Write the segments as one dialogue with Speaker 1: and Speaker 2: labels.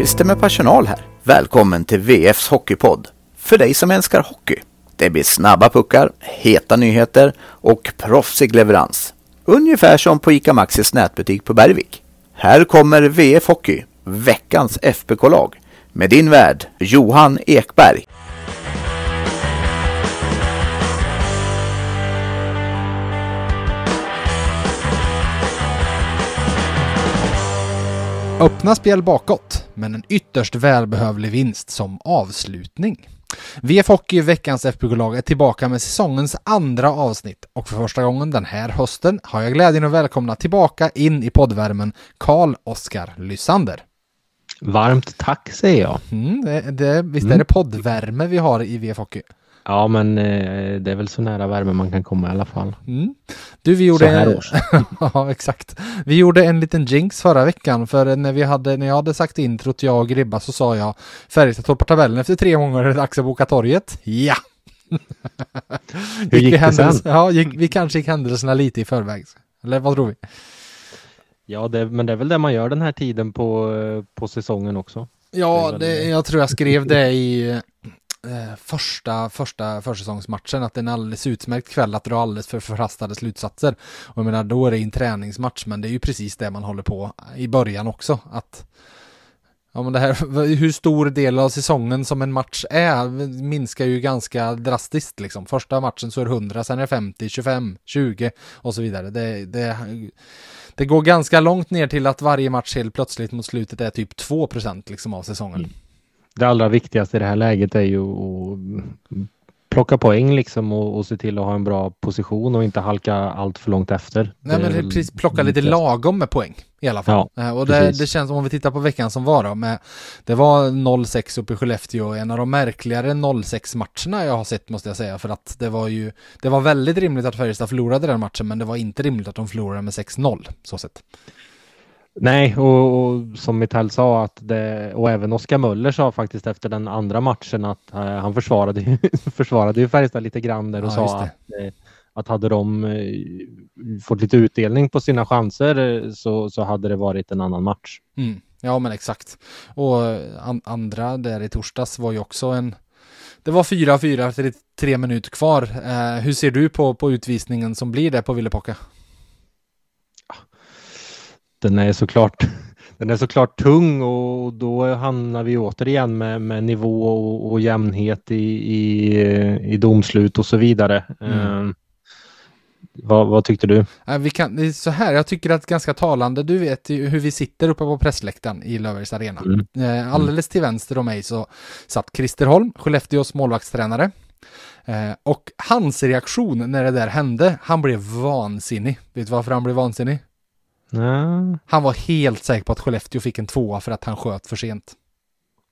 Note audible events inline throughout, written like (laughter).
Speaker 1: Christer med personal här. Välkommen till VFs Hockeypodd. För dig som älskar hockey. Det blir snabba puckar, heta nyheter och proffsig leverans. Ungefär som på ICA Maxis nätbutik på Bergvik. Här kommer VF Hockey, veckans FBK-lag. Med din värd Johan Ekberg.
Speaker 2: Öppna spel bakåt, men en ytterst välbehövlig vinst som avslutning. VF Hockey, veckans FBK-lag, är tillbaka med säsongens andra avsnitt och för första gången den här hösten har jag glädjen att välkomna tillbaka in i poddvärmen Karl Oskar Lysander.
Speaker 3: Varmt tack säger jag.
Speaker 2: Mm, det, det, visst är det poddvärme vi har i VF Hockey?
Speaker 3: Ja, men eh, det är väl så nära värme man kan komma i alla fall.
Speaker 2: Mm. Du, vi gjorde...
Speaker 3: Så här års. (laughs)
Speaker 2: ja, exakt. Vi gjorde en liten jinx förra veckan, för när, vi hade, när jag hade sagt introt, jag och Gribba, så sa jag Färjestad toppar tabellen efter tre gånger, är det dags att boka torget. Ja!
Speaker 3: Hur gick
Speaker 2: vi
Speaker 3: det sen?
Speaker 2: Ja, gick, vi kanske gick händelserna lite i förväg. Eller vad tror vi?
Speaker 3: Ja, det, men det är väl det man gör den här tiden på, eh, på säsongen också.
Speaker 2: Ja,
Speaker 3: det.
Speaker 2: jag tror jag skrev det i eh, första, första försäsongsmatchen, att det är en alldeles utmärkt kväll att dra alldeles för förhastade slutsatser. Och jag menar, då är det en träningsmatch, men det är ju precis det man håller på i början också. Att Ja men det här, (laughs) hur stor del av säsongen som en match är minskar ju ganska drastiskt liksom. Första matchen så är det 100, sen är det 50, 25, 20 och så vidare. Det, det, det går ganska långt ner till att varje match helt plötsligt mot slutet är typ 2% liksom av säsongen.
Speaker 3: Mm. Det allra viktigaste i det här läget är ju att plocka poäng liksom och, och se till att ha en bra position och inte halka allt för långt efter.
Speaker 2: Nej
Speaker 3: Det
Speaker 2: men precis plocka lite lagom med poäng i alla fall.
Speaker 3: Ja,
Speaker 2: Eh, och det, det känns, om vi tittar på veckan som var då, med, det var 0-6 uppe i Skellefteå, en av de märkligare 0-6 matcherna jag har sett måste jag säga, för att det var ju, det var väldigt rimligt att Färjestad förlorade den matchen, men det var inte rimligt att de förlorade med 6-0, så sett.
Speaker 3: Nej, och, och som Mitell sa att det, och även Oskar Möller sa faktiskt efter den andra matchen att eh, han försvarade, ju- (laughs) försvarade ju Färjestad lite grann där och
Speaker 2: Ja,
Speaker 3: sa
Speaker 2: det.
Speaker 3: att, eh, att hade de eh, fått lite utdelning på sina chanser eh, så, så hade det varit en annan match.
Speaker 2: Mm. Ja men exakt. Och eh, an, andra där i torsdags var ju också en det var 4-4 efter tre minuter kvar. Eh, hur ser du på, på utvisningen som blir där på Villepocka?
Speaker 3: Den är såklart (laughs) den är såklart tung och då hamnar vi återigen med, med nivå och, och jämnhet i, i, i domslut och så vidare.
Speaker 2: Mm.
Speaker 3: Eh, vad, vad tyckte du?
Speaker 2: Vi kan, så här, jag tycker att ganska talande, du vet ju hur vi sitter uppe på pressläktaren i Löfbergs Arena.
Speaker 3: Mm.
Speaker 2: Eh, alldeles till vänster om mig så satt Christer Holm, Skellefteås målvaktstränare. Eh, och hans reaktion när det där hände, han blev vansinnig. Vet du varför han blev vansinnig?
Speaker 3: Ja,
Speaker 2: Han var helt säker på att Skellefteå fick en tvåa för att han sköt för sent.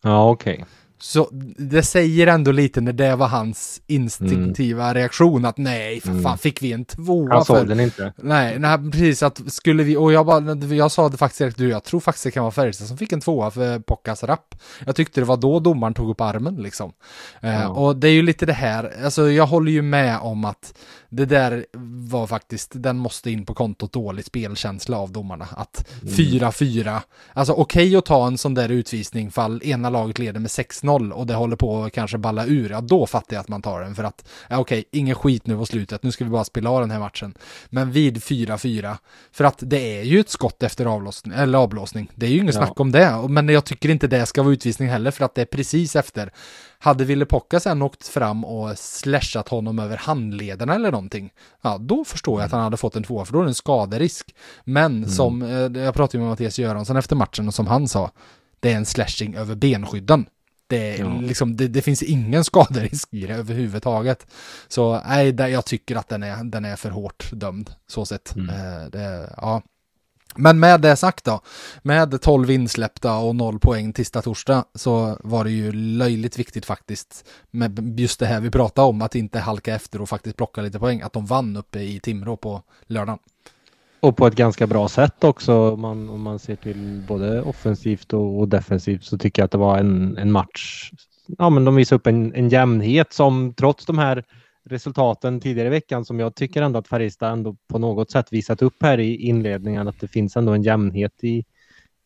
Speaker 3: ja okej.
Speaker 2: Så det säger ändå lite när det var hans instinktiva reaktion att nej, för fan
Speaker 3: Mm.
Speaker 2: fick vi en tvåa
Speaker 3: Han såg den inte.
Speaker 2: Nej, nej, precis att skulle vi, och jag bara, jag sa det faktiskt direkt, du, jag tror faktiskt det kan vara Färjestad som fick en tvåa för Pockas rapp. Jag tyckte det var då domaren tog upp armen liksom. Eh,
Speaker 3: Ja.
Speaker 2: och det är ju lite det här, alltså jag håller ju med om att det där var faktiskt, den måste in på kontot dålig spelkänsla av domarna. Att 4-4, alltså okej att ta en sån där utvisning fall ena laget leder med 6-0 och det håller på att kanske balla ur, ja då fattar jag att man tar den för att, ja okej, ingen skit nu på slutet, nu ska vi bara spela av den här matchen. Men vid 4-4, för att det är ju ett skott efter avblåsning, eller avblåsning, det är ju inget
Speaker 3: Ja.
Speaker 2: snack om det, men jag tycker inte det ska vara utvisning heller för att det är precis efter. Hade Ville Pocka sen åkt fram och slashat honom över handlederna eller någonting, ja då förstår jag att han hade fått en tvåa, för då är det en skaderisk. Men som, eh, jag pratade med Mattias Göransson efter matchen och som han sa, det är en slashing över benskydden. Det,
Speaker 3: Ja.
Speaker 2: liksom, det, det finns ingen (laughs) skaderisk i det överhuvudtaget. Så nej, där jag tycker att den är, den är för hårt dömd, så sett.
Speaker 3: Mm.
Speaker 2: Eh, det, ja. Men med det sagt då, med 12 insläppta och 0 poäng tisdag torsdag så var det ju löjligt viktigt faktiskt med just det här vi pratade om, att inte halka efter och faktiskt plocka lite poäng, att de vann uppe i Timrå på lördagen.
Speaker 3: Och på ett ganska bra sätt också om man, om man ser till både offensivt och, och defensivt så tycker jag att det var en, en match. Ja, men de visar upp en, en jämnhet som trots de här resultaten tidigare i veckan som jag tycker ändå att Färjestad ändå på något sätt visat upp här i inledningen att det finns ändå en jämnhet i,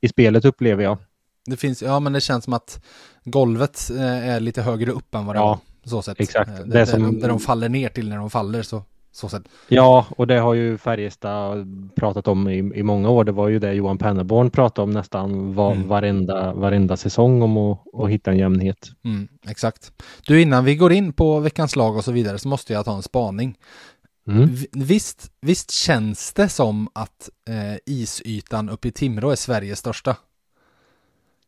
Speaker 3: i spelet upplever jag.
Speaker 2: Det finns, ja men det känns som att golvet eh, är lite högre upp än vad det
Speaker 3: Ja,
Speaker 2: var. Så sätt.
Speaker 3: exakt.
Speaker 2: Eh,
Speaker 3: Det
Speaker 2: Där,
Speaker 3: som-
Speaker 2: där de faller ner till när de faller så, så sätt.
Speaker 3: Ja, och det har ju Färjestad pratat om i, i många år. Det var ju det Johan Pennerborn pratade om nästan var,
Speaker 2: Mm.
Speaker 3: varenda, varenda säsong om att, att hitta en jämnhet.
Speaker 2: Mm, exakt. Du, innan vi går in på veckans lag och så vidare så måste jag ta en spaning.
Speaker 3: Mm.
Speaker 2: Visst, visst känns det som att eh, isytan uppe i Timrå är Sveriges största?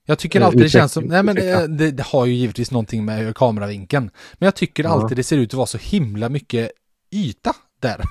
Speaker 2: Jag tycker
Speaker 3: Eh,
Speaker 2: alltid det känns som, nej men det, det, det har ju givetvis någonting med kameravinkeln. Men jag tycker alltid det ser ut att vara så himla mycket yta där.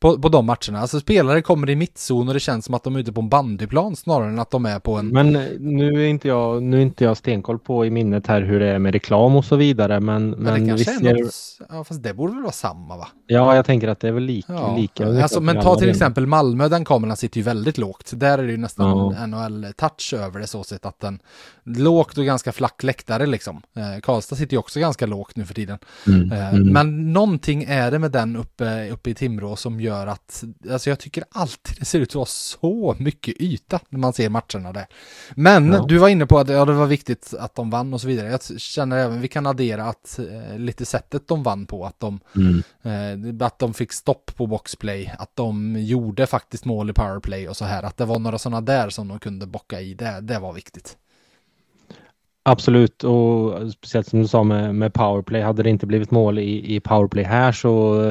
Speaker 2: På, på de matcherna. Alltså spelare kommer i mittzon och det känns som att de är ute på en bandyplan snarare än att de är på en...
Speaker 3: Men eh, nu är inte jag, nu inte jag stenkoll på i minnet här hur det är med reklam och så vidare. Men,
Speaker 2: Men,
Speaker 3: men,
Speaker 2: det kanske är något, ja fast det borde väl vara samma va?
Speaker 3: Ja, jag tänker att det är väl lika.
Speaker 2: Ja,
Speaker 3: lika
Speaker 2: alltså, men ta till exempel Malmö, den kameran sitter ju väldigt lågt. Där är det ju nästan
Speaker 3: Ja.
Speaker 2: NHL-touch över det så sett att den lågt och ganska flack läktare liksom. Eh, Karlstad sitter ju också ganska lågt nu för tiden.
Speaker 3: Mm,
Speaker 2: Eh,
Speaker 3: mm.
Speaker 2: Men någonting är det med den uppe, uppe i Timrå som gör att, alltså jag tycker alltid det ser ut att vara så mycket yta när man ser matcherna där. Men
Speaker 3: Ja.
Speaker 2: du var inne på att ja, det var viktigt att de vann och så vidare. Jag känner även, vi kan addera att eh, lite sättet de vann på, att de
Speaker 3: Mm.
Speaker 2: Eh, att de fick stopp på boxplay, att de gjorde faktiskt mål i powerplay och så här. Att det var några sådana där som de kunde bocka i, det, det var viktigt.
Speaker 3: Absolut och speciellt som du sa med, med powerplay. Hade det inte blivit mål i, i powerplay här så,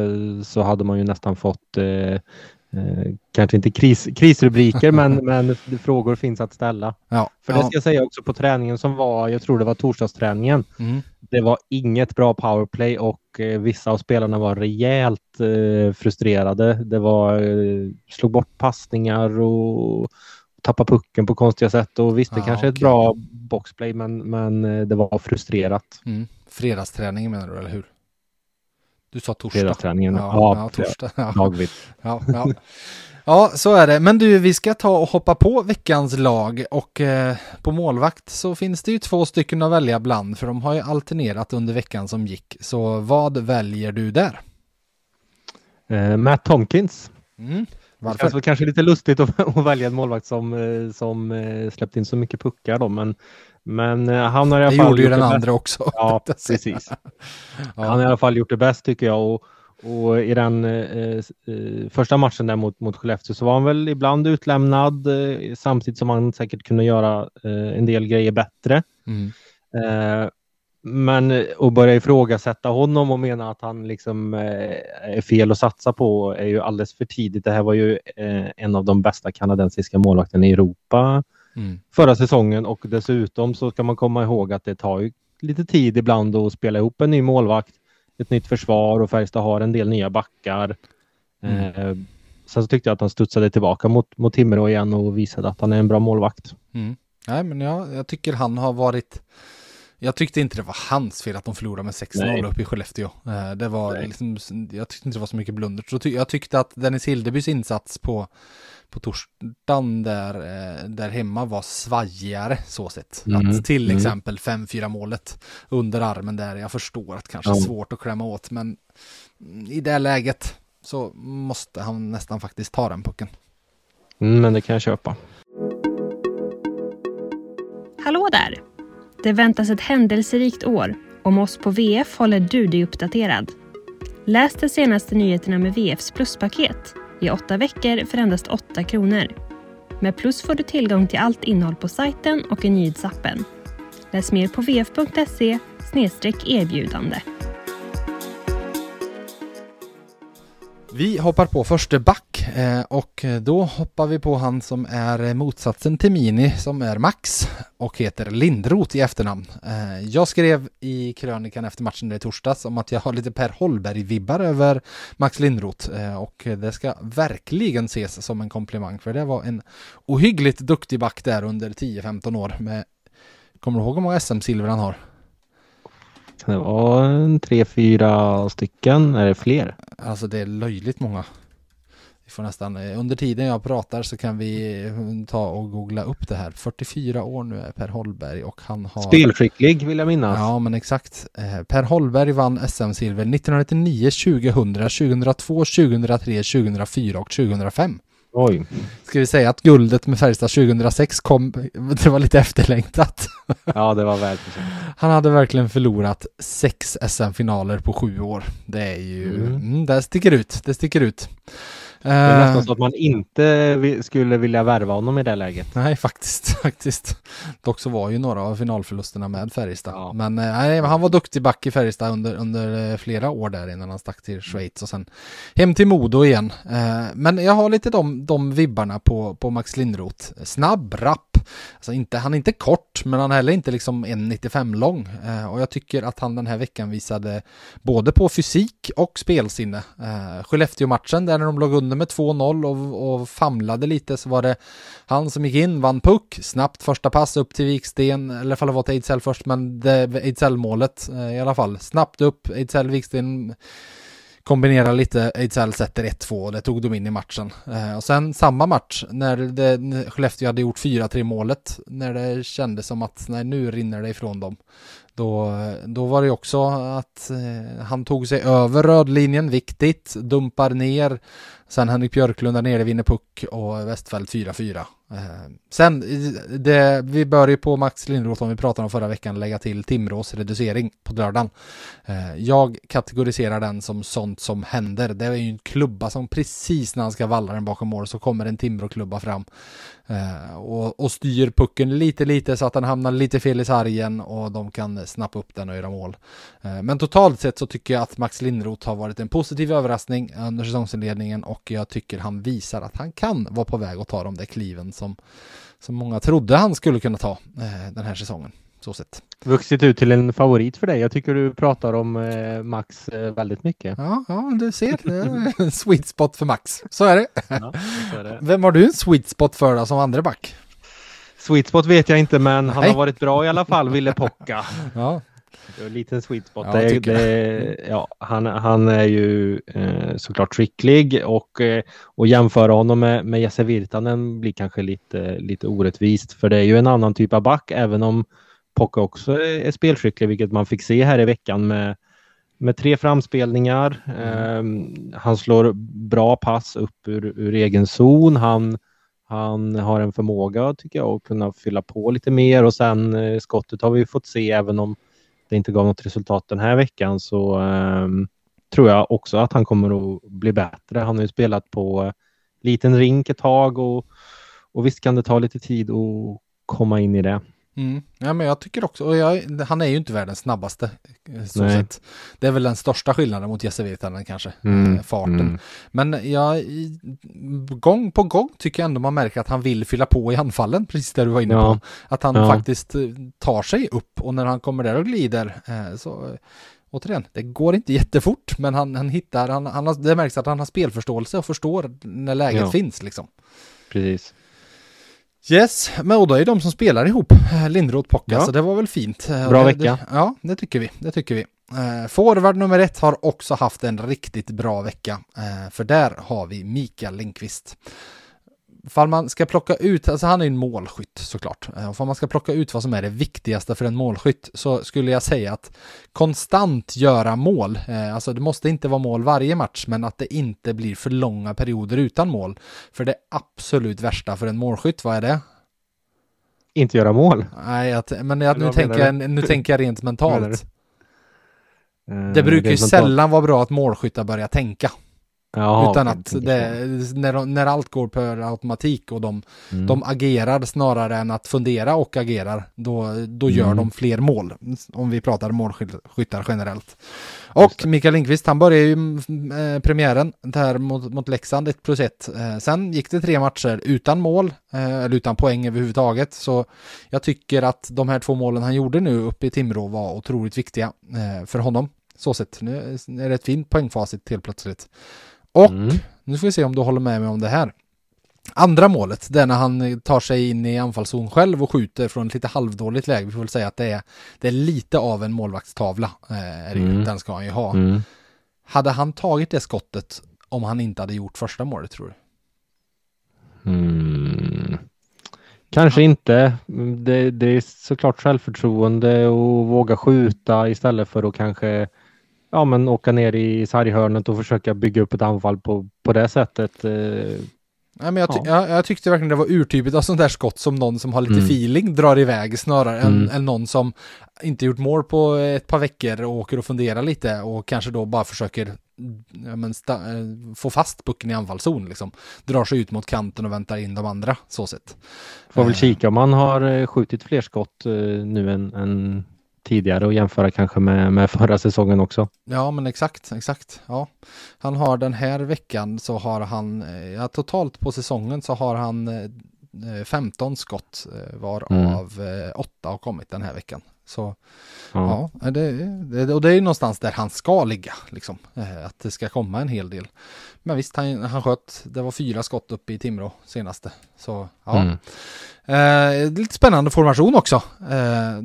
Speaker 3: så hade man ju nästan fått eh, eh, kanske inte kris, krisrubriker men, (laughs) men frågor finns att ställa.
Speaker 2: Ja,
Speaker 3: För det
Speaker 2: ja.
Speaker 3: ska jag säga också på träningen som var, jag tror det var torsdagsträningen.
Speaker 2: Mm.
Speaker 3: Det var inget bra powerplay och eh, vissa av spelarna var rejält eh, frustrerade. Det var, eh, slog bort passningar och tappade pucken på konstiga sätt och visst det
Speaker 2: Ja,
Speaker 3: kanske är ett bra boxplay men, men eh, det var frustrerat.
Speaker 2: Mm. Fredagsträning menar du, eller hur? Du sa torsdag.
Speaker 3: Fredagsträningen.
Speaker 2: Ja, ja,
Speaker 3: Ja,
Speaker 2: torsdag. Ja. (laughs) Ja, ja. ja, så är det. Men du, vi ska ta och hoppa på veckans lag och eh, på målvakt så finns det ju två stycken att välja bland för de har ju alternerat under veckan som gick. Så vad väljer du där?
Speaker 3: Eh, Matt Tomkins.
Speaker 2: Mm.
Speaker 3: Det känns
Speaker 2: Varför?
Speaker 3: väl kanske lite lustigt att, (laughs) att välja en målvakt som, eh, som eh, släppt in så mycket puckar då men, men eh, han har i alla
Speaker 2: Det
Speaker 3: fall
Speaker 2: gjorde ju den
Speaker 3: det bäst.
Speaker 2: andra också. (laughs)
Speaker 3: Ja, precis. (laughs)
Speaker 2: Ja.
Speaker 3: Han har i alla fall gjort det bäst tycker jag. Och, och i den eh, första matchen där mot, mot Skellefteå så var han väl ibland utlämnad eh, samtidigt som han säkert kunde göra eh, en del grejer bättre.
Speaker 2: Mm.
Speaker 3: Men eh, att börja ifrågasätta honom och mena att han liksom eh, är fel att satsa på är ju alldeles för tidigt. Det här var ju eh, en av de bästa kanadensiska målvakterna i Europa
Speaker 2: Mm.
Speaker 3: förra säsongen och dessutom så ska man komma ihåg att det tar ju lite tid ibland att spela ihop en ny målvakt, ett nytt försvar och Färjestad har en del nya backar.
Speaker 2: Mm.
Speaker 3: Sen så tyckte jag att han studsade tillbaka mot, mot Timrå igen och visade att han är en bra målvakt.
Speaker 2: Mm. Nej, men jag, jag tycker han har varit... Jag tyckte inte det var hans fel att de förlorade med 6-0
Speaker 3: Nej.
Speaker 2: uppe i Skellefteå. Eh, Det var
Speaker 3: Nej.
Speaker 2: liksom, jag tyckte inte det var så mycket blunder. Så ty, jag tyckte att Dennis Hildebys insats på, på torsdagen där, eh, där hemma var svajigare så sett.
Speaker 3: Mm,
Speaker 2: Att till
Speaker 3: mm.
Speaker 2: exempel 5-4 målet under armen där, jag förstår att kanske är svårt att klämma åt, men i det läget så måste han nästan faktiskt ta den pucken.
Speaker 3: Mm, men det kan jag köpa.
Speaker 4: Hallå där! Det väntas ett händelserikt år. Om oss på VF håller du dig uppdaterad. Läs de senaste nyheterna med VFs pluspaket i åtta veckor för endast 8 kronor. Med Plus får du tillgång till allt innehåll på sajten och i nyhetsappen. Läs mer på vf.se erbjudande.
Speaker 2: Vi hoppar på första back eh, och då hoppar vi på han som är motsatsen till Mini som är Max och heter Lindroth i efternamn. Eh, jag skrev i krönikan efter matchen där i torsdags om att jag har lite Per Holberg-vibbar över Max Lindroth eh, och det ska verkligen ses som en komplimang för det var en ohyggligt duktig back där under 10-15 år med Kommer du ihåg hur många SM-silver han har?
Speaker 3: Kan det vara en tre, fyra stycken? Är det fler?
Speaker 2: Alltså det är löjligt många. Vi får nästan, eh, under tiden jag pratar så kan vi eh, ta och googla upp det här. 44 år nu är Per Holberg och han har...
Speaker 3: Spelskicklig vill jag minnas.
Speaker 2: Ja men exakt. Eh, Per Holberg vann SM-silver 1999, 2000, 2002, 2003, 2004 och 2005.
Speaker 3: Oj.
Speaker 2: Ska vi säga att guldet med Färjestad 2006 kom, (laughs) det var lite efterlängtat.
Speaker 3: Ja, det var verkligen
Speaker 2: Han hade verkligen förlorat sex SM-finaler på sju år. Det är ju,
Speaker 3: Mm.
Speaker 2: mm, det sticker ut, det sticker ut.
Speaker 3: Det är
Speaker 2: Eh,
Speaker 3: nästan så att man inte skulle vilja värva honom i det läget.
Speaker 2: Nej, faktiskt, (laughs) faktiskt. Dock så var ju några av finalförlusterna med Färjestad.
Speaker 3: Ja.
Speaker 2: Men eh, nej, han var duktig back i Färjestad under, under eh, flera år där innan han stack till Schweiz och sen hem till Modo igen. Men jag har lite de, de vibbarna på, på Max Lindroth. Snabb, rapp. Alltså inte, han är inte kort, men han är heller inte liksom 1,95 lång. Och jag tycker att han den här veckan visade både på fysik och spelsinne. Skellefteå-matchen där när de låg under med 2-0 och, och famlade lite så var det han som gick in, vann puck, snabbt första pass upp till Viksten, eller i alla fall det var till Ejdsell först, men Ejdsell-målet eh, i alla fall. Snabbt upp, Ejdsell, Viksten kombinerar lite, Ejdsell sätter 1-2 och det tog de in i matchen. Eh, och sen samma match, när, det, när Skellefteå hade gjort 4-3 målet, när det kändes som att nej, nu rinner det ifrån dem. Då, då var det också att eh, han tog sig över rödlinjen, viktigt, dumpar ner. Sen Henrik Björklund där nere vinner puck och Westfält 4-4. Eh, sen, det, vi bör ju på Max Lindroth, om vi pratade om förra veckan, lägga till Timrås reducering på lördagen. Eh, jag kategoriserar den som sånt som händer. Det är ju en klubba som precis när han ska valla den bakom mål så kommer en Timrå-klubba fram Eh, och, och styr pucken lite, lite så att den hamnar lite fel i sargen och de kan snappa upp den och göra mål. Eh, men totalt sett så tycker jag att Max Lindroth har varit en positiv överraskning under säsongsinledningen och jag tycker han visar att han kan vara på väg att ta de där kliven som, som många trodde han skulle kunna ta eh, den här säsongen. Så sett.
Speaker 3: Vuxit ut till en favorit för dig. Jag tycker du pratar om eh, Max eh, väldigt mycket.
Speaker 2: Ja, ja, du ser. Det är en sweet spot för Max. Så är det.
Speaker 3: Ja, så är det.
Speaker 2: Vem har du en sweet spot för då, som andra back?
Speaker 3: Sweet spot vet jag inte, men han
Speaker 2: Nej.
Speaker 3: har varit bra i alla fall, Ville Pocka.
Speaker 2: Ja,
Speaker 3: Det är en liten sweet spot.
Speaker 2: Ja,
Speaker 3: det, det, ja, han, han är ju eh, såklart skicklig och, eh, och jämföra honom med, med Jesse Virtanen blir kanske lite, llite orättvist. För det är ju en annan typ av back, även om Pocka också är, spelskicklig, vilket man fick se här i veckan med, med tre framspelningar. Eh, han slår bra pass upp ur, ur egen zon. Han, han har en förmåga, tycker jag, att kunna fylla på lite mer och sen eh, skottet har vi fått se, även om det inte gav något resultat den här veckan så eh, tror jag också att han kommer att bli bättre. Han har ju spelat på eh, liten rink ett tag och, och visst kan det ta lite tid att komma in i det
Speaker 2: mm. ja men jag tycker också, och jag, han är ju inte världens snabbaste. eh, Så sett. Det är väl den största skillnaden mot Jesse Virtanen kanske,
Speaker 3: Mm,
Speaker 2: eh, farten.
Speaker 3: mm.
Speaker 2: Men jag, gång på gång tycker jag ändå man märker att han vill fylla på i anfallen, precis där du var inne
Speaker 3: Ja.
Speaker 2: på. Att han
Speaker 3: Ja.
Speaker 2: faktiskt eh, tar sig upp och när han kommer där och glider så Återigen, det går inte jättefort men han, han hittar, han, han har, det märks att han har spelförståelse och förstår när läget
Speaker 3: Ja.
Speaker 2: finns liksom.
Speaker 3: Precis.
Speaker 2: Yes, men och då är de som spelar ihop, eh, Lindroth Pocka,
Speaker 3: Ja.
Speaker 2: så det var väl fint. Eh,
Speaker 3: Bra vecka.
Speaker 2: Det, ja, det tycker vi. Det tycker vi. Eh, forward nummer ett har också haft en riktigt bra vecka, eh, för där har vi Mikael Lindqvist. Fall man ska plocka ut, alltså han är en målskytt såklart, eh, om man ska plocka ut vad som är det viktigaste för en målskytt så skulle jag säga att konstant göra mål, eh, alltså det måste inte vara mål varje match, men att det inte blir för långa perioder utan mål. För det absolut värsta för en målskytt, vad är det?
Speaker 3: Inte göra mål.
Speaker 2: Nej, att, men jag, nu, tänker jag, nu tänker jag rent mentalt.
Speaker 3: Eh,
Speaker 2: Det brukar ju
Speaker 3: mentalt.
Speaker 2: sällan vara bra att målskyttar börjar tänka.
Speaker 3: Jaha,
Speaker 2: utan att det, när, de- när allt går per automatik och de,
Speaker 3: Mm.
Speaker 2: de agerar snarare än att fundera och agerar, då, då gör
Speaker 3: Mm.
Speaker 2: de fler mål. Om vi pratar målskyttar generellt. Och Mikael Lindqvist, han började ju eh, premiären där mot, mot Leksand 1 plus 1. Eh, sen gick det tre matcher utan mål, eh, eller utan poäng överhuvudtaget. Så jag tycker att de här två målen han gjorde nu uppe i Timrå var otroligt viktiga eh, för honom. Så sett, nu är det ett fint poängfacit helt plötsligt. Och
Speaker 3: Mm.
Speaker 2: nu får vi se om du håller med mig om det här. Andra målet, det är när han tar sig in i anfallszon själv och skjuter från ett lite halvdåligt läge. Vi får väl säga att det är, det är lite av en målvaktstavla. Eh, är det ju.
Speaker 3: Mm.
Speaker 2: Den ska han ju ha.
Speaker 3: Mm.
Speaker 2: Hade han tagit det skottet om han inte hade gjort första målet tror du?
Speaker 3: Mm. Kanske inte. Det, det är såklart självförtroende och våga skjuta istället för att kanske ja, men åka ner i sarghörnet och försöka bygga upp ett anfall på, på det sättet. Eh,
Speaker 2: Nej, men jag, ty ja. jag, jag, tyckte verkligen det var urtypigt av sånt där skott som någon som har lite mm. feeling drar iväg snarare mm. än, än någon som inte gjort mål på ett par veckor och åker och funderar lite och kanske då bara försöker ja, men eh, få fast pucken i anfallszon liksom. Drar sig ut mot kanten och väntar in de andra så sett.
Speaker 3: Får väl eh. kika om han har skjutit fler skott nu än, än tidigare och jämföra kanske med, med (laughs) förra säsongen också.
Speaker 2: Ja, men exakt, exakt. Ja. Han har den här veckan så har han, ja, totalt på säsongen så har han 15 skott varav mm. 8 har kommit den här veckan. Så ja, ja det, det, och det är någonstans där han ska ligga, liksom. Eh, att det ska komma en hel del. Men visst, han, han sköt, det var fyra skott uppe i Timrå senaste. Så ja. Mm. Eh, lite spännande formation också. Eh,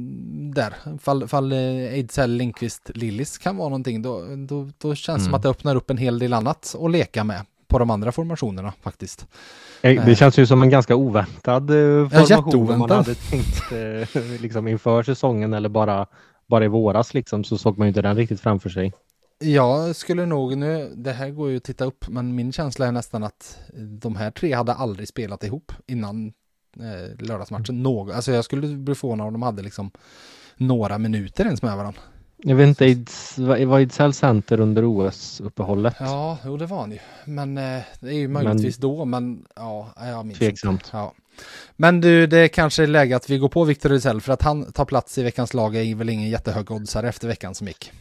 Speaker 2: där, fall, fall eh, Ejdsell, Lindqvist, Lillis kan vara någonting. Då, då, då känns det mm. som att det öppnar upp en hel del annat att leka med på de andra formationerna faktiskt.
Speaker 3: Eh, det känns ju som en ganska oväntad eh, formation. Ja, man hade tänkt eh, (laughs) liksom inför säsongen eller bara, bara i våras liksom så såg man ju inte den riktigt framför sig.
Speaker 2: Jag skulle nog nu, det här går ju att titta upp, men min känsla är nästan att de här tre hade aldrig spelat ihop innan eh, lördagsmatchen. Någon, alltså jag skulle bli förvånad om de hade liksom några minuter ens med varandra.
Speaker 3: Jag vet inte, var Ejdsell center under OS-uppehållet?
Speaker 2: Ja, jo det var han ju. Men eh, det är ju möjligtvis men, då, men ja, jag minns tveksamt. inte. Ja. Men du, det är kanske läge att vi går på Victor Ejdsell för att han tar plats i veckans lag är väl ingen jättehög oddsare efter veckan som gick.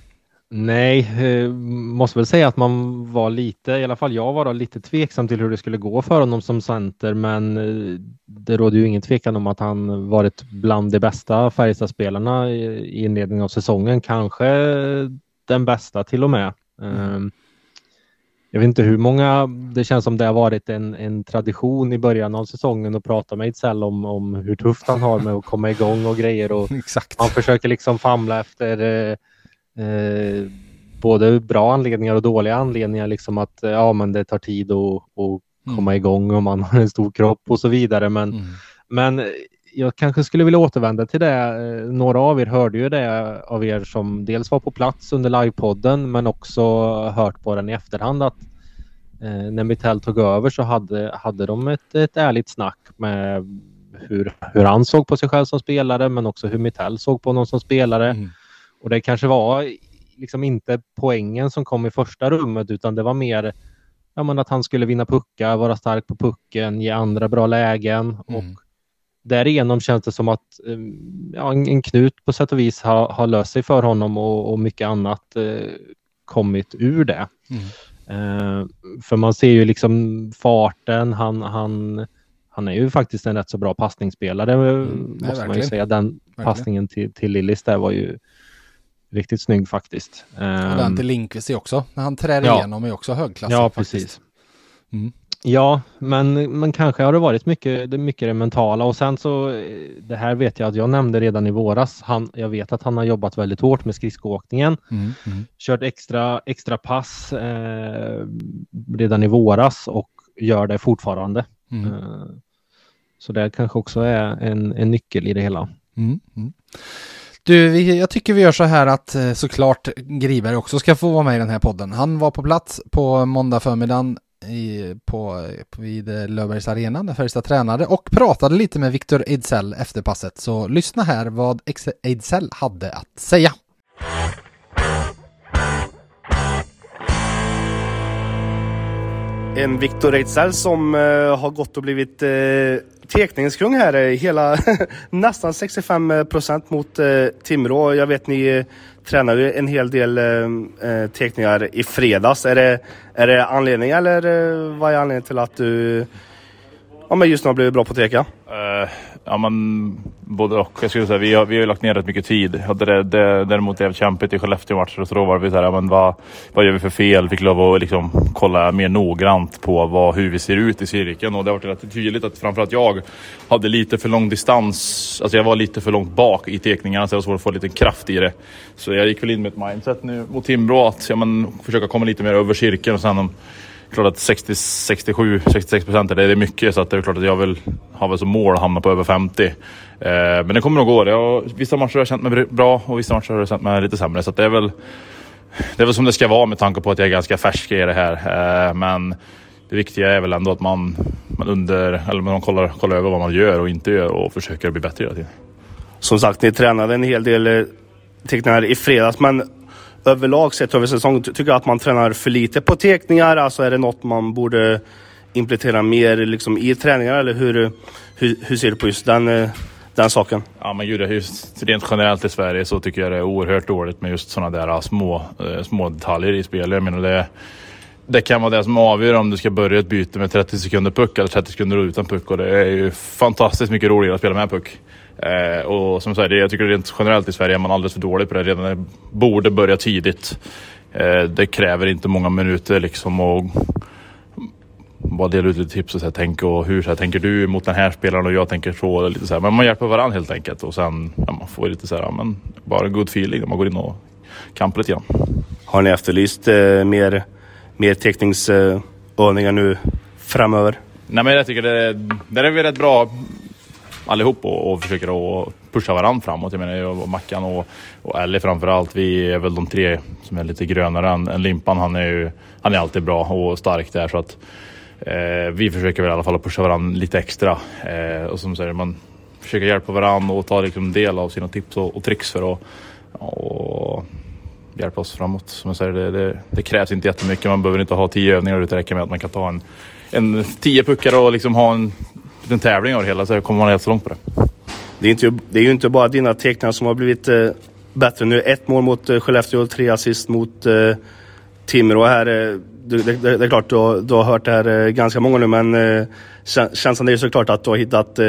Speaker 3: Nej, eh, måste väl säga att man var lite, i alla fall jag var lite tveksam till hur det skulle gå för honom som center, men eh, det råder ju ingen tvekan om att han varit bland de bästa Färjestadspelarna i inledningen av säsongen, kanske den bästa till och med. Mm. Ehm, jag vet inte hur många, det känns som det har varit en, en tradition i början av säsongen att prata med Ejdsell om, om hur tufft han har med att komma igång och grejer och (laughs)
Speaker 2: Exakt.
Speaker 3: man försöker liksom famla efter eh, både bra anledningar och dåliga anledningar. Liksom att eh, ja, men det tar tid att, att mm. komma igång och man (laughs) har en stor kropp och så vidare. Men, mm. men jag kanske skulle vilja återvända till det. Eh, några av er hörde ju det av er som dels var på plats under livepodden men också hört på den i efterhand att eh, när Mittell tog över så hade, hade de ett, ett ärligt snack med hur, hur han såg på sig själv som spelare men också hur Mittell såg på honom som spelare. Mm. Och det kanske var liksom inte poängen som kom i första rummet utan det var mer ja, men att han skulle vinna puckar, vara stark på pucken, ge andra bra lägen mm. och därigenom känns det som att eh, ja, en, knut på sätt och vis har, har löst sig för honom och, och mycket annat eh, kommit ur det. Mm. Eh, för man ser ju liksom farten, han, han, han är ju faktiskt en rätt så bra passningsspelare mm, måste man ju säga. Den verkligen. passningen till, till Lillis där var ju riktigt snygg faktiskt.
Speaker 2: Och den ehm, till Lindqvist också, när han trär ja. igenom är också högklassig.
Speaker 3: Ja, precis. Mm. Ja, men, men kanske har det varit mycket det, mycket det mentala och sen så eh, det här vet jag att jag nämnde redan i våras. Han, jag vet att han har jobbat väldigt hårt med skridskoåkningen. Mm, mm. Kört extra, extra pass eh, redan i våras och gör det fortfarande. Mm. Eh, så det kanske också är en, en nyckel i det hela.
Speaker 2: Du, jag tycker vi gör så här att eh, såklart Griberg också ska få vara med i den här podden. Han var på plats på måndag förmiddagen i, på, på, vid eh, Löfbergs Arena där Färjestad tränade och pratade lite med Viktor Ejdsell efter passet. Så lyssna här vad Ejdsell hade att säga.
Speaker 5: En Viktor Ejdsell som uh, har gått och blivit eh, uh, tekningskung här. Eh, hela (laughs) nästan 65 procent mot uh, Timrå. Jag vet ni tränade ju en hel del uh, teckningar i fredags. Är det, är det anledning eller vad är anledningen till att du ja, men just nu har blivit bra på att teka?
Speaker 6: Ja, men både och. Jag skulle säga, vi har, vi har lagt ner rätt mycket tid. Det, det, däremot är det kämpigt i Skellefteå-matcher så då var vi så här, ja men vad, vad gör vi för fel? Fick lov att liksom kolla mer noggrant på vad, hur vi ser ut i cirkeln och det har varit rätt tydligt att framförallt jag hade lite för lång distans. Alltså jag var lite för långt bak i tekningarna så det var svårt att få lite kraft i det. Så jag gick väl in med ett mindset nu mot Timrå att ja, men, försöka komma lite mer över cirkeln och sen klart att 60, 67, 66 procent är det mycket så att det är klart att jag vill ha väl som mål att hamna på över 50. Eh, men det kommer nog gå. Jag, vissa matcher har jag känt mig bra och vissa matcher har jag känt mig lite sämre. Så det är väl det är väl som det ska vara med tanke på att jag är ganska färsk i det här. Eh, men det viktiga är väl ändå att man, man under, eller man kollar, kollar över vad man gör och inte gör och försöker bli bättre hela tiden.
Speaker 5: Som sagt, ni tränade en hel del eh, teckningar i fredags, men överlag sett över säsongen tycker jag att man tränar för lite på teckningar. Alltså är det något man borde implementera mer liksom, i träningar eller hur, hur, hur ser du på just den, eh, den saken?
Speaker 6: Ja men gud, just rent generellt i Sverige så tycker jag det är oerhört dåligt med just sådana där eh, små, eh, små detaljer i spelet. Jag menar det, det kan vara det som avgör om du ska börja ett byte med 30 sekunder puck eller 30 sekunder utan puck och det är ju fantastiskt mycket roligare att spela med puck. Eh, och som sagt, jag tycker rent generellt i Sverige är man alldeles för dålig på det. Redan borde börja tidigt. Eh, det kräver inte många minuter liksom och bara dela ut lite tips och så här, tänk och hur så här, tänker du mot den här spelaren och jag tänker så. Lite så här. Men man hjälper varandra helt enkelt och sen ja, man får lite så här, men bara en good feeling när man går in och kampar lite grann.
Speaker 5: Har ni efterlyst eh, mer, mer teckningsövningar nu framöver?
Speaker 6: Nej men jag tycker det, det är vi rätt bra allihop och, och försöker att pusha varandra framåt. Jag menar jag och Mackan och, och Ellie framförallt. Vi är väl de tre som är lite grönare än, än Limpan. Han är ju han är alltid bra och stark där så att eh, vi försöker väl i alla fall att pusha varandra lite extra. Eh, och som säger, man försöker hjälpa varandra och ta liksom del av sina tips och, och tricks för att och hjälpa oss framåt. Som jag säger, det, det, det, krävs inte jättemycket. Man behöver inte ha tio övningar utan det räcker med att man kan ta en, en tio puckar och liksom ha en liten tävling av det hela så kommer man helt så långt på det.
Speaker 5: Det är, inte, det är ju inte bara dina teckningar som har blivit eh, bättre nu. Ett mål mot eh, Skellefteå och tre assist mot eh, Timrå här. Eh, det, det, det, är klart du har, du har hört det här eh, ganska många nu men eh, känslan är ju såklart att du har hittat eh,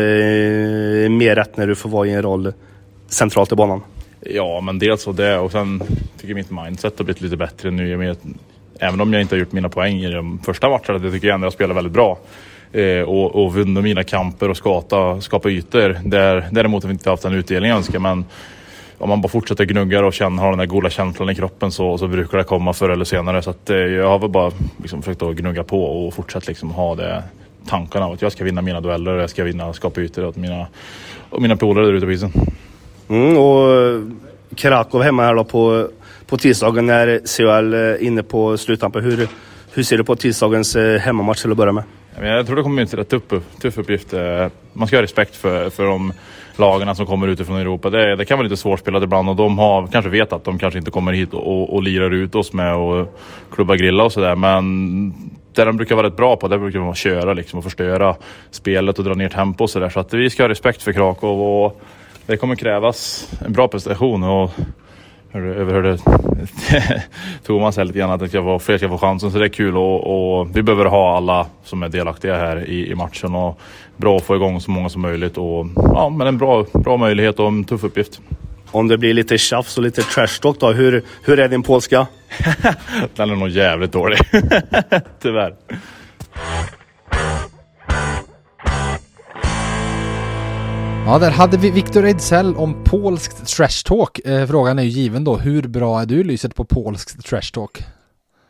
Speaker 5: mer rätt när du får vara i en roll centralt i banan.
Speaker 6: Ja, men dels så det och sen tycker jag mitt mindset har blivit lite bättre nu. Med, även om jag inte har gjort mina poäng i de första matcherna, det tycker jag ändå jag spelar väldigt bra. Eh, och, och vunnit mina kamper och skata, skapa ytor. Där, däremot har vi inte haft den utdelning jag önskar. Men om man bara fortsätter gnugga och känner, har den där goda känslan i kroppen så, så brukar det komma förr eller senare. Så att, eh, jag har väl bara liksom försökt att gnugga på och fortsätta liksom ha det tankarna av att jag ska vinna mina dueller och jag ska vinna skapa ytor åt mina, och mina polare där ute på isen.
Speaker 5: Mm, och eh, Krakow hemma här då på, på tisdagen när CHL är eh, inne på sluttampen. Hur, hur ser du på tisdagens eh, hemmamatch till att börja med?
Speaker 6: Jag tror det kommer bli en tuff, tuff uppgift. Eh, man ska ha respekt för, för de lagarna som kommer utifrån Europa. Det, det kan vara lite svårspelat ibland och de har kanske vet att de kanske inte kommer hit och, och, och lirar ut oss med och klubba grilla och sådär. Men det de brukar vara rätt bra på, det brukar vara att köra liksom och förstöra spelet och dra ner tempo och sådär. Så att vi ska ha respekt för Krakow och det kommer krävas en bra prestation. Och överhörde (laughs) Thomas här lite grann att ska fler ska få chansen. Så det är kul och, och, vi behöver ha alla som är delaktiga här i, i, matchen. Och bra att få igång så många som möjligt. Och, ja, men en bra, bra möjlighet och en tuff uppgift.
Speaker 5: Om det blir lite tjafs och lite trash talk då, hur, hur är din polska? (laughs)
Speaker 6: Den är nog jävligt dålig. (laughs) Tyvärr.
Speaker 2: Ja, där hade vi Viktor Ejdsell om polskt trash talk. Eh, frågan är ju given då, hur bra är du Lyset på polskt trash talk?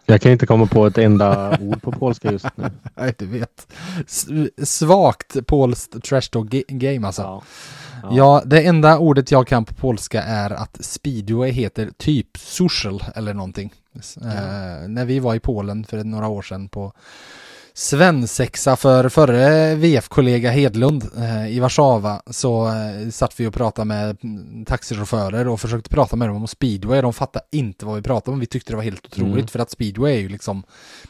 Speaker 3: Jag kan inte komma på ett enda ord på polska just nu. (laughs)
Speaker 2: Nej, du vet. S svagt polskt trash talk game alltså. Ja. Ja. ja. det enda ordet jag kan på polska är att speedway heter typ social eller någonting. Ja. Eh, när vi var i Polen för några år sedan på svensexa för förre VF-kollega Hedlund eh, i Warszawa så eh, satt vi och pratade med taxichaufförer och försökte prata med dem om speedway. De fattade inte vad vi pratade om. Vi tyckte det var helt otroligt mm. för att speedway är ju liksom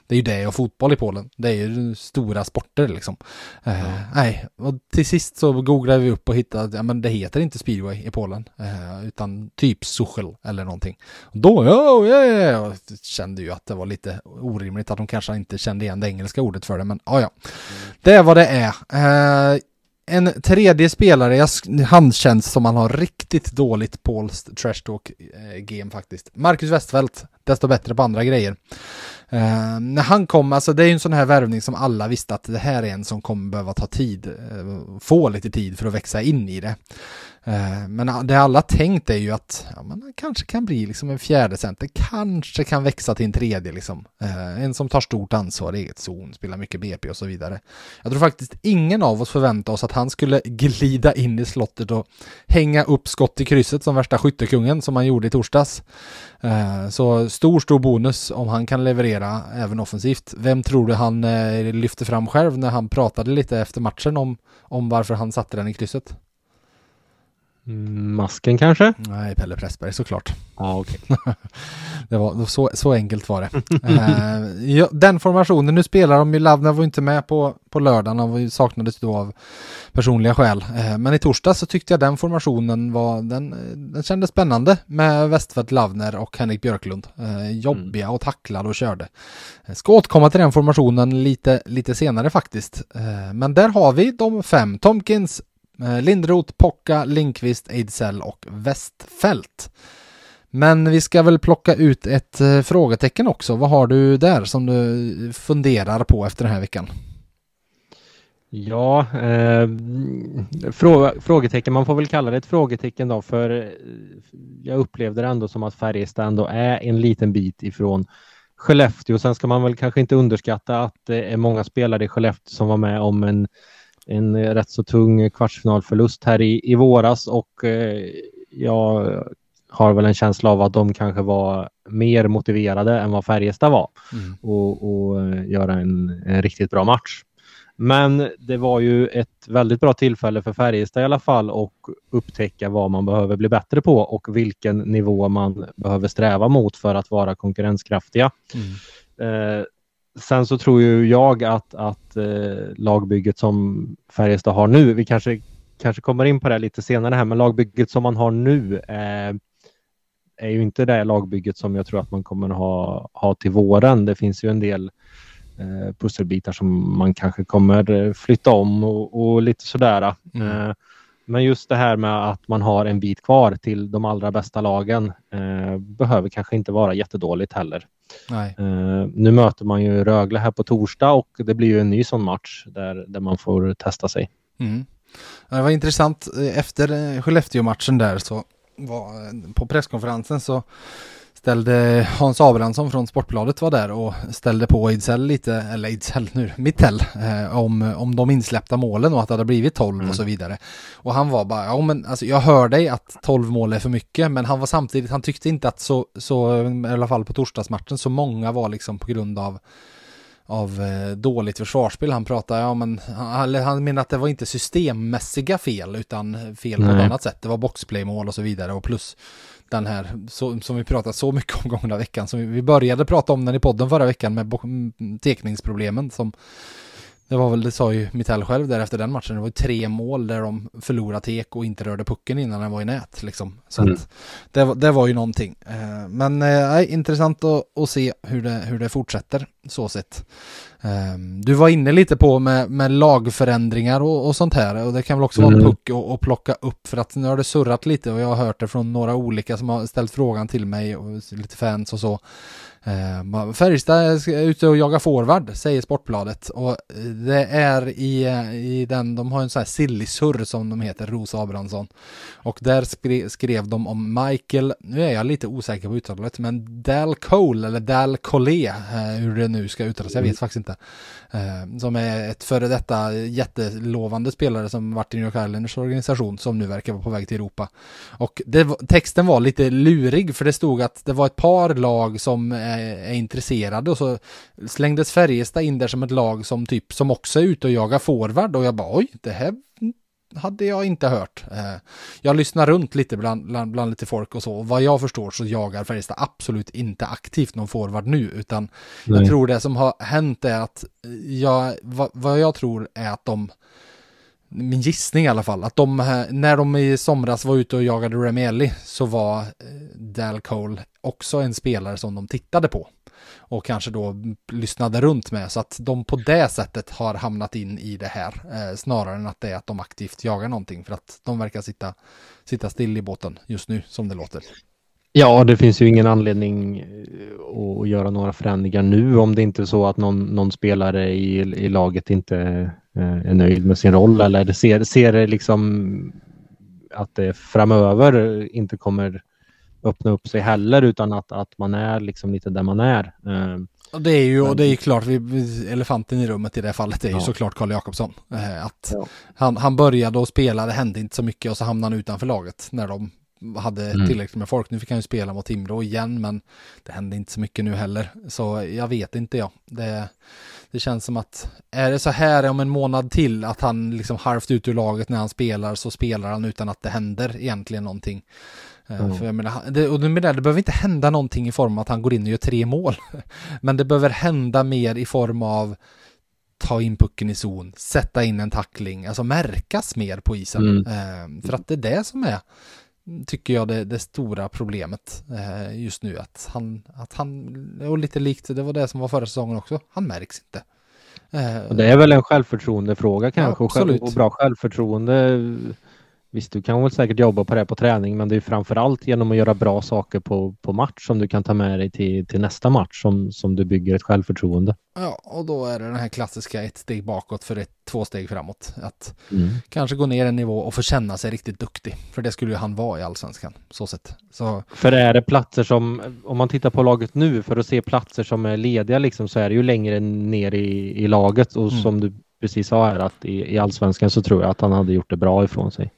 Speaker 2: det är ju det och fotboll i Polen. Det är ju stora sporter liksom. Eh, Nej, och till sist så googlade vi upp och hittade, ja men det heter inte speedway i Polen eh, utan typ suchel eller någonting. Och då, ja, ja, ja, kände ju att det var lite orimligt att de kanske inte kände igen det engelska ordet för det, men ja, ja. Det är vad det är. Eh, en tredje spelare, jag, han känns som han har riktigt dåligt på trash talk eh, game faktiskt. Marcus Westfeldt, desto bättre på andra grejer. Uh, när han kom, alltså det är ju en sån här värvning som alla visste att det här är en som kommer behöva ta tid, uh, få lite tid för att växa in i det. Eh, men det alla tänkt är ju att ja, man kanske kan bli liksom en fjärde center, kanske kan växa till en tredje liksom. Eh, en som tar stort ansvar i eget zon, spelar mycket BP och så vidare. Jag tror faktiskt ingen av oss förväntade oss att han skulle glida in i slottet och hänga upp skott i krysset som värsta skyttekungen som han gjorde i torsdags. Eh, så stor, stor bonus om han kan leverera även offensivt. Vem tror du han lyfte fram själv när han pratade lite efter matchen om, om varför han satte den i krysset?
Speaker 3: Masken kanske?
Speaker 2: Nej, Pelle Pressberg såklart.
Speaker 3: Ja, okay. (laughs)
Speaker 2: det var, så, så enkelt var det. uh, ja, den formationen, nu spelar de ju, Lavner var inte med på, på lördagen, han saknades då av personliga skäl. Uh, men i torsdag så tyckte jag den formationen var, den, den kändes spännande med Westfeldt, Lavner och Henrik Björklund. Uh, jobbiga mm. och tacklade och körde. Ska återkomma till den formationen lite, lite senare faktiskt. men där har vi de fem, Tomkins, Eh, Eh, Lindroth, Pocka, Linkvist, Ejdsell och Westfält. Men vi ska väl plocka ut ett eh, frågetecken också. Vad har du där som du funderar på efter den här veckan?
Speaker 3: Ja, eh, fråga, frågetecken, man får väl kalla det ett frågetecken då för eh, jag upplevde det ändå som att Färjestad ändå är en liten bit ifrån Skellefteå. Sen ska man väl kanske inte underskatta att det är många spelare i Skellefteå som var med om en en rätt så tung kvartsfinalförlust här i, i våras och eh, jag har väl en känsla av att de kanske var mer motiverade än vad Färjestad var mm. och, och eh, göra en, en, riktigt bra match. Men det var ju ett väldigt bra tillfälle för Färjestad i alla fall och upptäcka vad man behöver bli bättre på och vilken nivå man behöver sträva mot för att vara konkurrenskraftiga. Mm. Eh, sen så tror ju jag att, att eh, lagbygget som Färjestad har nu, vi kanske, kanske kommer in på det lite senare här, men lagbygget som man har nu eh, är ju inte det lagbygget som jag tror att man kommer ha, ha till våren. Det finns ju en del eh, pusselbitar som man kanske kommer flytta om och, och lite sådär. Mm. Eh, men just det här med att man har en bit kvar till de allra bästa lagen eh, behöver kanske inte vara jättedåligt heller. Uh, nu möter man ju Rögle här på torsdag och det blir ju en ny sån match där, där man får testa sig.
Speaker 2: Mm. Det var intressant, efter Skellefteå-matchen där så var på presskonferensen så ställde Hans Abrahamsson från Sportbladet var där och ställde på Ejdsell lite, eller Ejdsell nu, Mittell, eh, om, om de insläppta målen och att det hade blivit 12 mm. och så vidare. Och han var bara, ja men alltså jag hör dig att 12 mål är för mycket, men han var samtidigt, han tyckte inte att så, så i alla fall på torsdagsmatchen, så många var liksom på grund av av eh, dåligt försvarsspel. Han pratade, ja men han, han menar att det var inte systemmässiga fel utan fel på ett annat sätt. Det var boxplaymål och så vidare och plus den här så, som vi pratat så mycket om gångna veckan. Som vi började prata om den i podden förra veckan med tekningsproblemen som det var väl, det sa ju Mittell själv där efter den matchen, det var ju tre mål där de förlorade tek och inte rörde pucken innan den var i nät liksom. Så mm. att det, det var ju någonting. Eh, men äh, intressant att, att se hur det, hur det fortsätter så sett. Ehm, du var inne lite på med, med lagförändringar och, och sånt här och det kan väl också mm. vara en puck att plocka upp för att nu har det surrat lite och jag har hört det från några olika som har ställt frågan till mig och lite fans och så. Eh, Färjestad är ute och jagar forward, säger Sportbladet. Och det är i, i den, de har en sån här sillisurr som de heter, Rosa Abrahamsson. Och där skrev, skrev de om Michael, nu är jag lite osäker på uttalet, men Dal Cole, eller Dal Collet, eh, hur det nu ska uttalas, jag vet mm. faktiskt inte. Eh, som är ett före detta jättelovande spelare som varit i New York Islanders organisation som nu verkar vara på väg till Europa. Och det, texten var lite lurig för det stod att det var ett par lag som är, intresserade och så slängdes Färjestad in där som ett lag som typ som också är ute och jagar forward och jag bara oj, det här hade jag inte hört. Eh, jag lyssnar runt lite bland, bland, bland, lite folk och så. Och vad jag förstår så jagar Färjestad absolut inte aktivt någon forward nu. Utan Nej. jag tror det som har hänt är att jag, vad, vad jag tror är att de min gissning i alla fall, att de, när de i somras var ute och jagade Remielli så var eh, Dal Cole också en spelare som de tittade på. Och kanske då lyssnade runt med. Så att de på det sättet har hamnat in i det här eh, snarare än att det är att de aktivt jagar någonting. För att de verkar sitta, sitta still i båten just nu som det låter.
Speaker 3: Ja, det finns ju ingen anledning eh, att göra några förändringar nu om det inte är så att någon, någon spelare i, i laget inte eh, är nöjd med sin roll eller ser, ser liksom att det framöver inte kommer öppna upp sig heller utan att, att man är liksom lite där man är. Eh,
Speaker 2: och det är ju, och det är klart, vi, elefanten i rummet i det fallet är ju
Speaker 3: Ja.
Speaker 2: såklart Karl Jakobsson. Att
Speaker 3: Ja.
Speaker 2: han, han började och spela, det hände inte så mycket och så hamnade han utanför laget när de hade
Speaker 3: Mm.
Speaker 2: tillräckligt med folk. Nu fick han ju spela mot Timrå igen, men det hände inte så mycket nu heller. Så jag vet inte jag. Det, det känns som att är det så här om en månad till att han liksom halvt ut ur laget när han spelar så spelar han utan att det händer egentligen någonting. Eh,
Speaker 3: Mm.
Speaker 2: För jag menar, det, och menar, det behöver inte hända någonting i form av att han går in och gör tre mål. (laughs) Men det behöver hända mer i form av ta in pucken i zon, sätta in en tackling, alltså märkas mer på isen.
Speaker 3: Mm.
Speaker 2: Eh, för att det är det som är, tycker jag, det, det stora problemet eh, just nu. Att han, att han, och lite likt, det var det som var förra säsongen också, han märks inte. Eh,
Speaker 3: det är väl en självförtroendefråga kanske själv,
Speaker 2: absolut.
Speaker 3: och bra självförtroende. Visst, du kan väl säkert jobba på det på träning, men det är framförallt genom att göra bra saker på, på match som du kan ta med dig till, till nästa match som, som du bygger ett självförtroende.
Speaker 2: Ja, och då är det den här klassiska ett steg bakåt för ett två steg framåt. Att
Speaker 3: Mm.
Speaker 2: kanske gå ner en nivå och få känna sig riktigt duktig. För det skulle ju han vara i allsvenskan, så sett. Så
Speaker 3: För är det platser som, om man tittar på laget nu, för att se platser som är lediga liksom, så är det ju längre ner i, i laget och
Speaker 2: Mm.
Speaker 3: som du precis sa här att i, i allsvenskan så tror jag att han hade gjort det bra ifrån sig.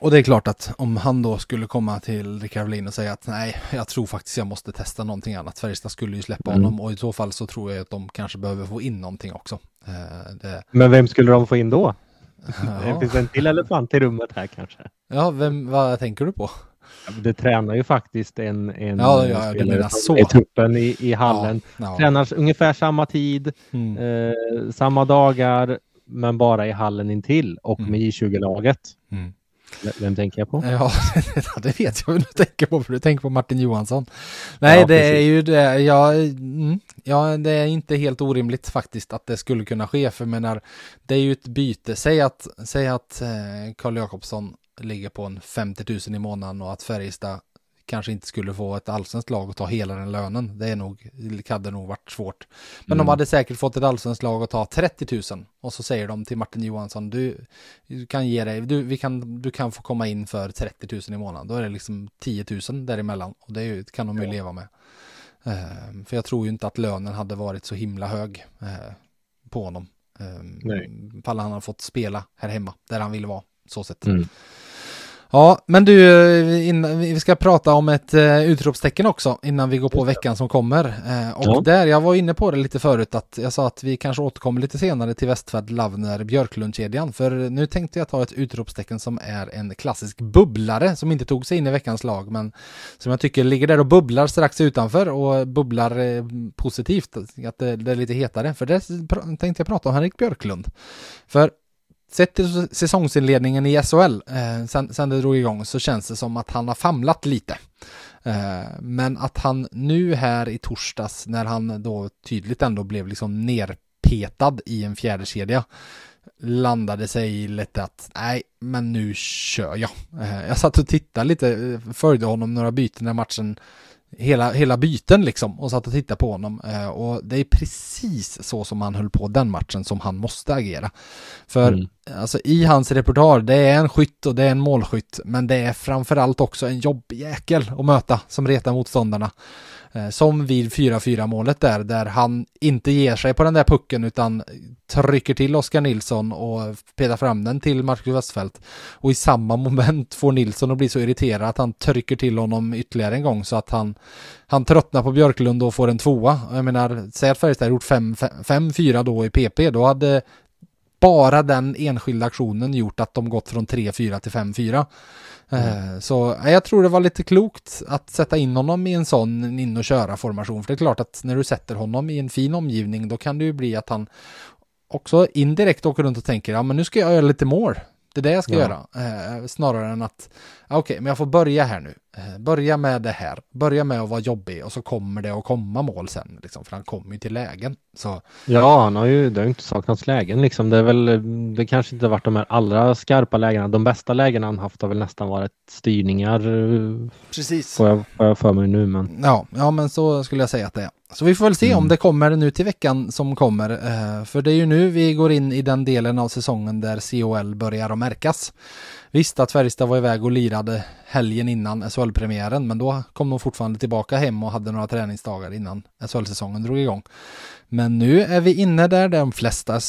Speaker 2: Och det är klart att om han då skulle komma till Rickard Wallin och säga att nej, jag tror faktiskt jag måste testa någonting annat. Färjestad skulle ju släppa
Speaker 3: Mm.
Speaker 2: honom och i så fall så tror jag att de kanske behöver få in någonting också. Eh, det,
Speaker 3: Men vem skulle de få in då? Det
Speaker 2: ja.
Speaker 3: finns en till elefant i rummet här kanske.
Speaker 2: ja, vem, vad tänker du på?
Speaker 3: Det tränar ju faktiskt en, en
Speaker 2: Ja, ja,
Speaker 3: spelare
Speaker 2: så.
Speaker 3: i truppen i, i hallen.
Speaker 2: Ja, ja.
Speaker 3: Tränar ungefär samma tid,
Speaker 2: Mm.
Speaker 3: eh, samma dagar, men bara i hallen intill och
Speaker 2: Mm.
Speaker 3: med J20-laget.
Speaker 2: Mm.
Speaker 3: Vem tänker jag på? (laughs)
Speaker 2: Ja, det vet jag vad du tänker på, för du tänker på Martin Johansson. Nej,
Speaker 3: Ja,
Speaker 2: det
Speaker 3: precis.
Speaker 2: är ju det, ja, mm, ja, det är inte helt orimligt faktiskt att det skulle kunna ske, för menar, det är ju ett byte. Säg att, säg att eh, Karl Jakobsson ligger på en 50 000 i månaden och att Färjestad kanske inte skulle få ett allsvenskt lag att ta hela den lönen. Det är nog, hade nog varit svårt. Men
Speaker 3: Mm.
Speaker 2: de hade säkert fått ett allsvenskt lag att ta 30 000 och så säger de till Martin Johansson, du, du kan ge dig, du, vi kan, du kan få komma in för 30 000 i månaden. Då är det liksom 10 000 däremellan och det kan de ju leva med. Eh, för jag tror ju inte att lönen hade varit så himla hög eh, på honom. Eh,
Speaker 3: Nej.
Speaker 2: Ifall han hade fått spela här hemma, där han ville vara. Så sett.
Speaker 3: Mm.
Speaker 2: Ja, men du, eh, innan, vi ska prata om ett uh, utropstecken också innan vi går på veckan som kommer. Eh, och
Speaker 3: Ja.
Speaker 2: där, jag var inne på det lite förut, att jag sa att vi kanske återkommer lite senare till Westfärd, Lavner, Björklundkedjan. För nu tänkte jag ta ett utropstecken som är en klassisk bubblare som inte tog sig in i veckans lag, men som jag tycker ligger där och bubblar strax utanför och bubblar eh, positivt, att det, det är lite hetare. För det tänkte jag prata om Henrik Björklund. För Sett till säsongsinledningen i SHL, eh, sen, sen det drog igång, så känns det som att han har famlat lite. Eh, men att han nu här i torsdags, när han då tydligt ändå blev liksom nerpetad i en fjärde kedja landade sig i lite att nej, men nu kör jag. Eh, jag satt och tittade lite, eh, följde honom några byten när matchen hela, hela byten liksom och satt och tittade på honom eh, och det är precis så som han höll på den matchen som han måste agera. För
Speaker 3: Mm.
Speaker 2: alltså i hans repertoar, det är en skytt och det är en målskytt men det är framförallt också en jobbig jäkel att möta som retar motståndarna. Eh, som vid 4-4 målet där, där han inte ger sig på den där pucken utan trycker till Oskar Nilsson och petar fram den till Marcus Westfält. Och i samma moment får Nilsson att bli så irriterad att han trycker till honom ytterligare en gång så att han, han tröttnar på Björklund och får en tvåa. Jag menar, säg att Färjestad gjort 5-4 då i PP, då hade bara den enskilda aktionen gjort att de gått från 3-4 till 5-4. Eh, Så eh, jag tror det var lite klokt att sätta in honom i en sån in och köra formation. För det är klart att när du sätter honom i en fin omgivning då kan det ju bli att han också indirekt åker runt och tänker ja men nu ska jag göra lite mål. Det är det jag ska
Speaker 3: Ja.
Speaker 2: göra. Eh, snarare än att okej, men jag får börja här nu. Eh, börja med det här. Börja med att vara jobbig och så kommer det att komma mål sen. Liksom, för han kommer ju till lägen. Så
Speaker 3: Ja, han har ju, det har ju inte saknats lägen liksom. Det är väl, det kanske inte har varit de här allra skarpa lägena. De bästa lägena han haft har väl nästan varit styrningar,
Speaker 2: precis.
Speaker 3: får jag, får jag för mig nu. Men
Speaker 2: Ja, ja, men så skulle jag säga att det är. Så vi får väl se om
Speaker 3: Mm.
Speaker 2: det kommer nu till veckan som kommer. Eh, för det är ju nu vi går in i den delen av säsongen där COL börjar att märkas. Visst att Färjestad var iväg och lirade helgen innan SHL-premiären, men då kom de fortfarande tillbaka hem och hade några träningsdagar innan SHL-säsongen drog igång. Men nu är vi inne där de flesta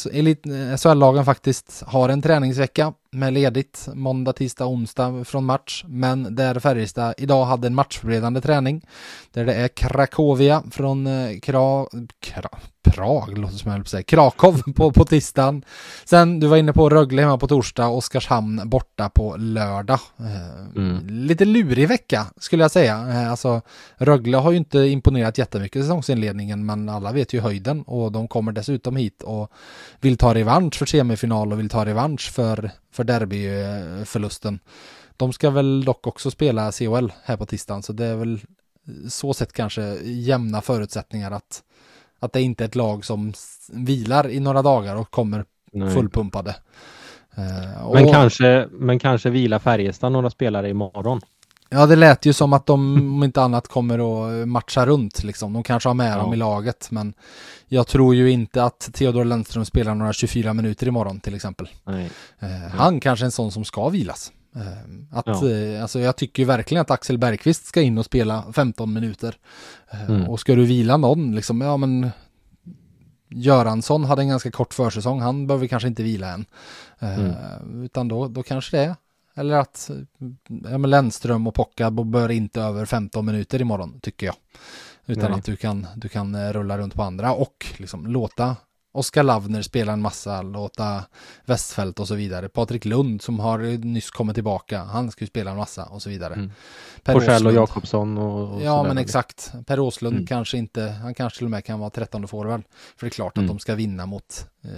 Speaker 2: SHL-lagen faktiskt har en träningsvecka med ledigt måndag, tisdag, onsdag från match. Men där Färjestad idag hade en matchförberedande träning där det är Krakowia från eh, Kra... Kra... Prag, låter som jag säga, Krakow på, på tisdagen. Sen, du var inne på Rögle hemma på torsdag, Oskarshamn borta på lördag. Eh, mm. Lite lurig vecka skulle jag säga. Eh, alltså, Rögle har ju inte imponerat jättemycket i säsongsinledningen, men alla vet ju höjden och de kommer dessutom hit och vill ta revansch för semifinal och vill ta revansch för, för derbyförlusten. De ska väl dock också spela CHL här på tisdagen, så det är väl så sett kanske jämna förutsättningar att att det inte är ett lag som vilar i några dagar och kommer Nej. fullpumpade.
Speaker 3: Uh, men, och... kanske, men kanske vila Färjestad några spelare imorgon.
Speaker 2: Ja, det lät ju som att de om inte annat kommer att matcha runt liksom. De kanske har med ja. dem i laget, men jag tror ju inte att Theodor Lennström spelar några 24 minuter imorgon till exempel. Nej. Uh, han kanske är en sån som ska vilas. Ehm, att, ja. Eh, alltså jag tycker verkligen att Axel Bergqvist ska in och spela 15 minuter. Ehm, mm. Och ska du vila någon, liksom, ja men Göransson hade en ganska kort försäsong, han behöver kanske inte vila än. Ehm, mm. Utan då, då kanske det är. Eller att ja, Lennström och Pocka bör inte över 15 minuter imorgon, tycker jag. Utan Nej. att du kan, du kan eh, rulla runt på andra och liksom låta Oskar Lavner spelar en massa, låta Westfält och så vidare. Patrik Lund som har nyss kommit tillbaka, han ska ju spela en massa och så vidare. Mm.
Speaker 3: Per och Jakobsson och, och
Speaker 2: Ja, men exakt. Per Åslund mm. kanske inte, han kanske till och med kan vara 13 forward. För det är klart att mm. de ska vinna mot eh,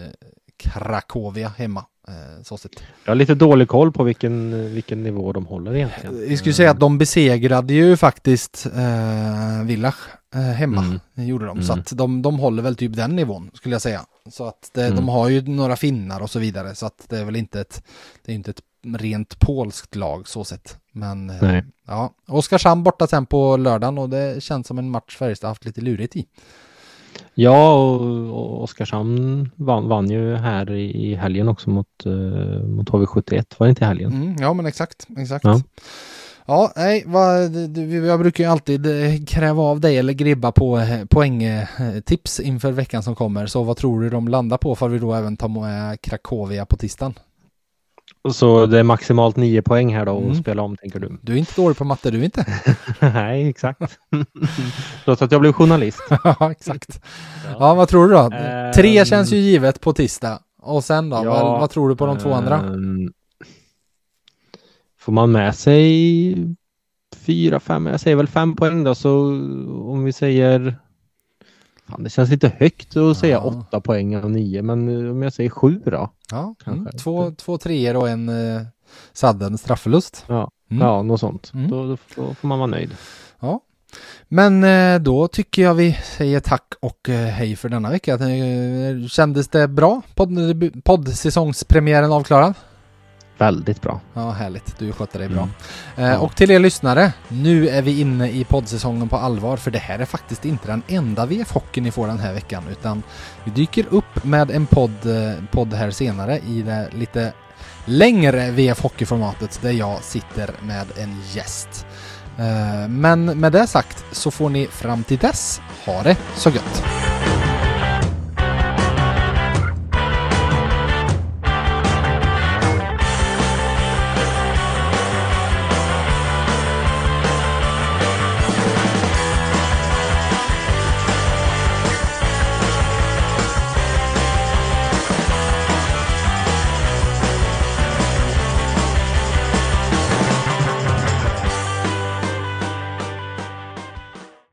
Speaker 2: Krakowia hemma. Eh, så sett.
Speaker 3: Jag har lite dålig koll på vilken, vilken nivå de håller egentligen.
Speaker 2: Vi skulle säga att de besegrade ju faktiskt eh, Villach eh, hemma. Mm. Gjorde de. Mm. Så att de, de håller väl typ den nivån skulle jag säga. Så att det, mm. de har ju några finnar och så vidare. Så att det är väl inte ett, det är inte ett rent polskt lag så sett. Men eh, ja, Oskarshamn borta sen på lördagen och det känns som en match Färjestad haft lite lurigt i.
Speaker 3: Ja, och, Oskarshamn vann, vann ju här i, helgen också mot, uh, mot HV71. Var det inte i helgen?
Speaker 2: Mm, ja, men exakt. exakt. Ja. Ja, nej, vad, jag brukar ju alltid eh, kräva av dig eller gribba på eh, poängtips inför veckan som kommer. Så vad tror du de landar på för vi då även tar med Krakowia på tisdagen?
Speaker 3: Så det är maximalt nio poäng här då och mm. spela om tänker du?
Speaker 2: Du är inte dålig på matte du inte. (laughs)
Speaker 3: Nej, exakt. (laughs) Låt att jag blev journalist. (laughs)
Speaker 2: ja, exakt. Ja. ja. vad tror du då? Um... Tre känns ju givet på tisdag. Och sen då? Ja, vad, vad, tror du på de två andra? Um...
Speaker 3: Får man med sig fyra, fem, jag säger väl fem poäng då, så om vi säger Fan, det känns lite högt att säga ja. åtta poäng av nio, men om jag säger sju då?
Speaker 2: Ja, mm. två, två treor och en eh, sadden straffförlust.
Speaker 3: Ja, mm. ja något sånt. Mm. Då, då, då, får man vara nöjd.
Speaker 2: Ja, men eh, då tycker jag vi säger tack och eh, hej för denna vecka. Eh, kändes det bra? Podd, poddsäsongspremiären avklarad?
Speaker 3: Väldigt bra.
Speaker 2: Ja, härligt. Du sköter dig bra. Mm. Eh, och till er lyssnare, nu är vi inne i poddsäsongen på allvar, för det här är faktiskt inte den enda VF-hockeyn ni får den här veckan, utan vi dyker upp med en podd, eh, podd här senare i det lite längre VF Hockey-formatet där jag sitter med en gäst. Eh, men med det sagt så får ni fram till dess ha det så gött!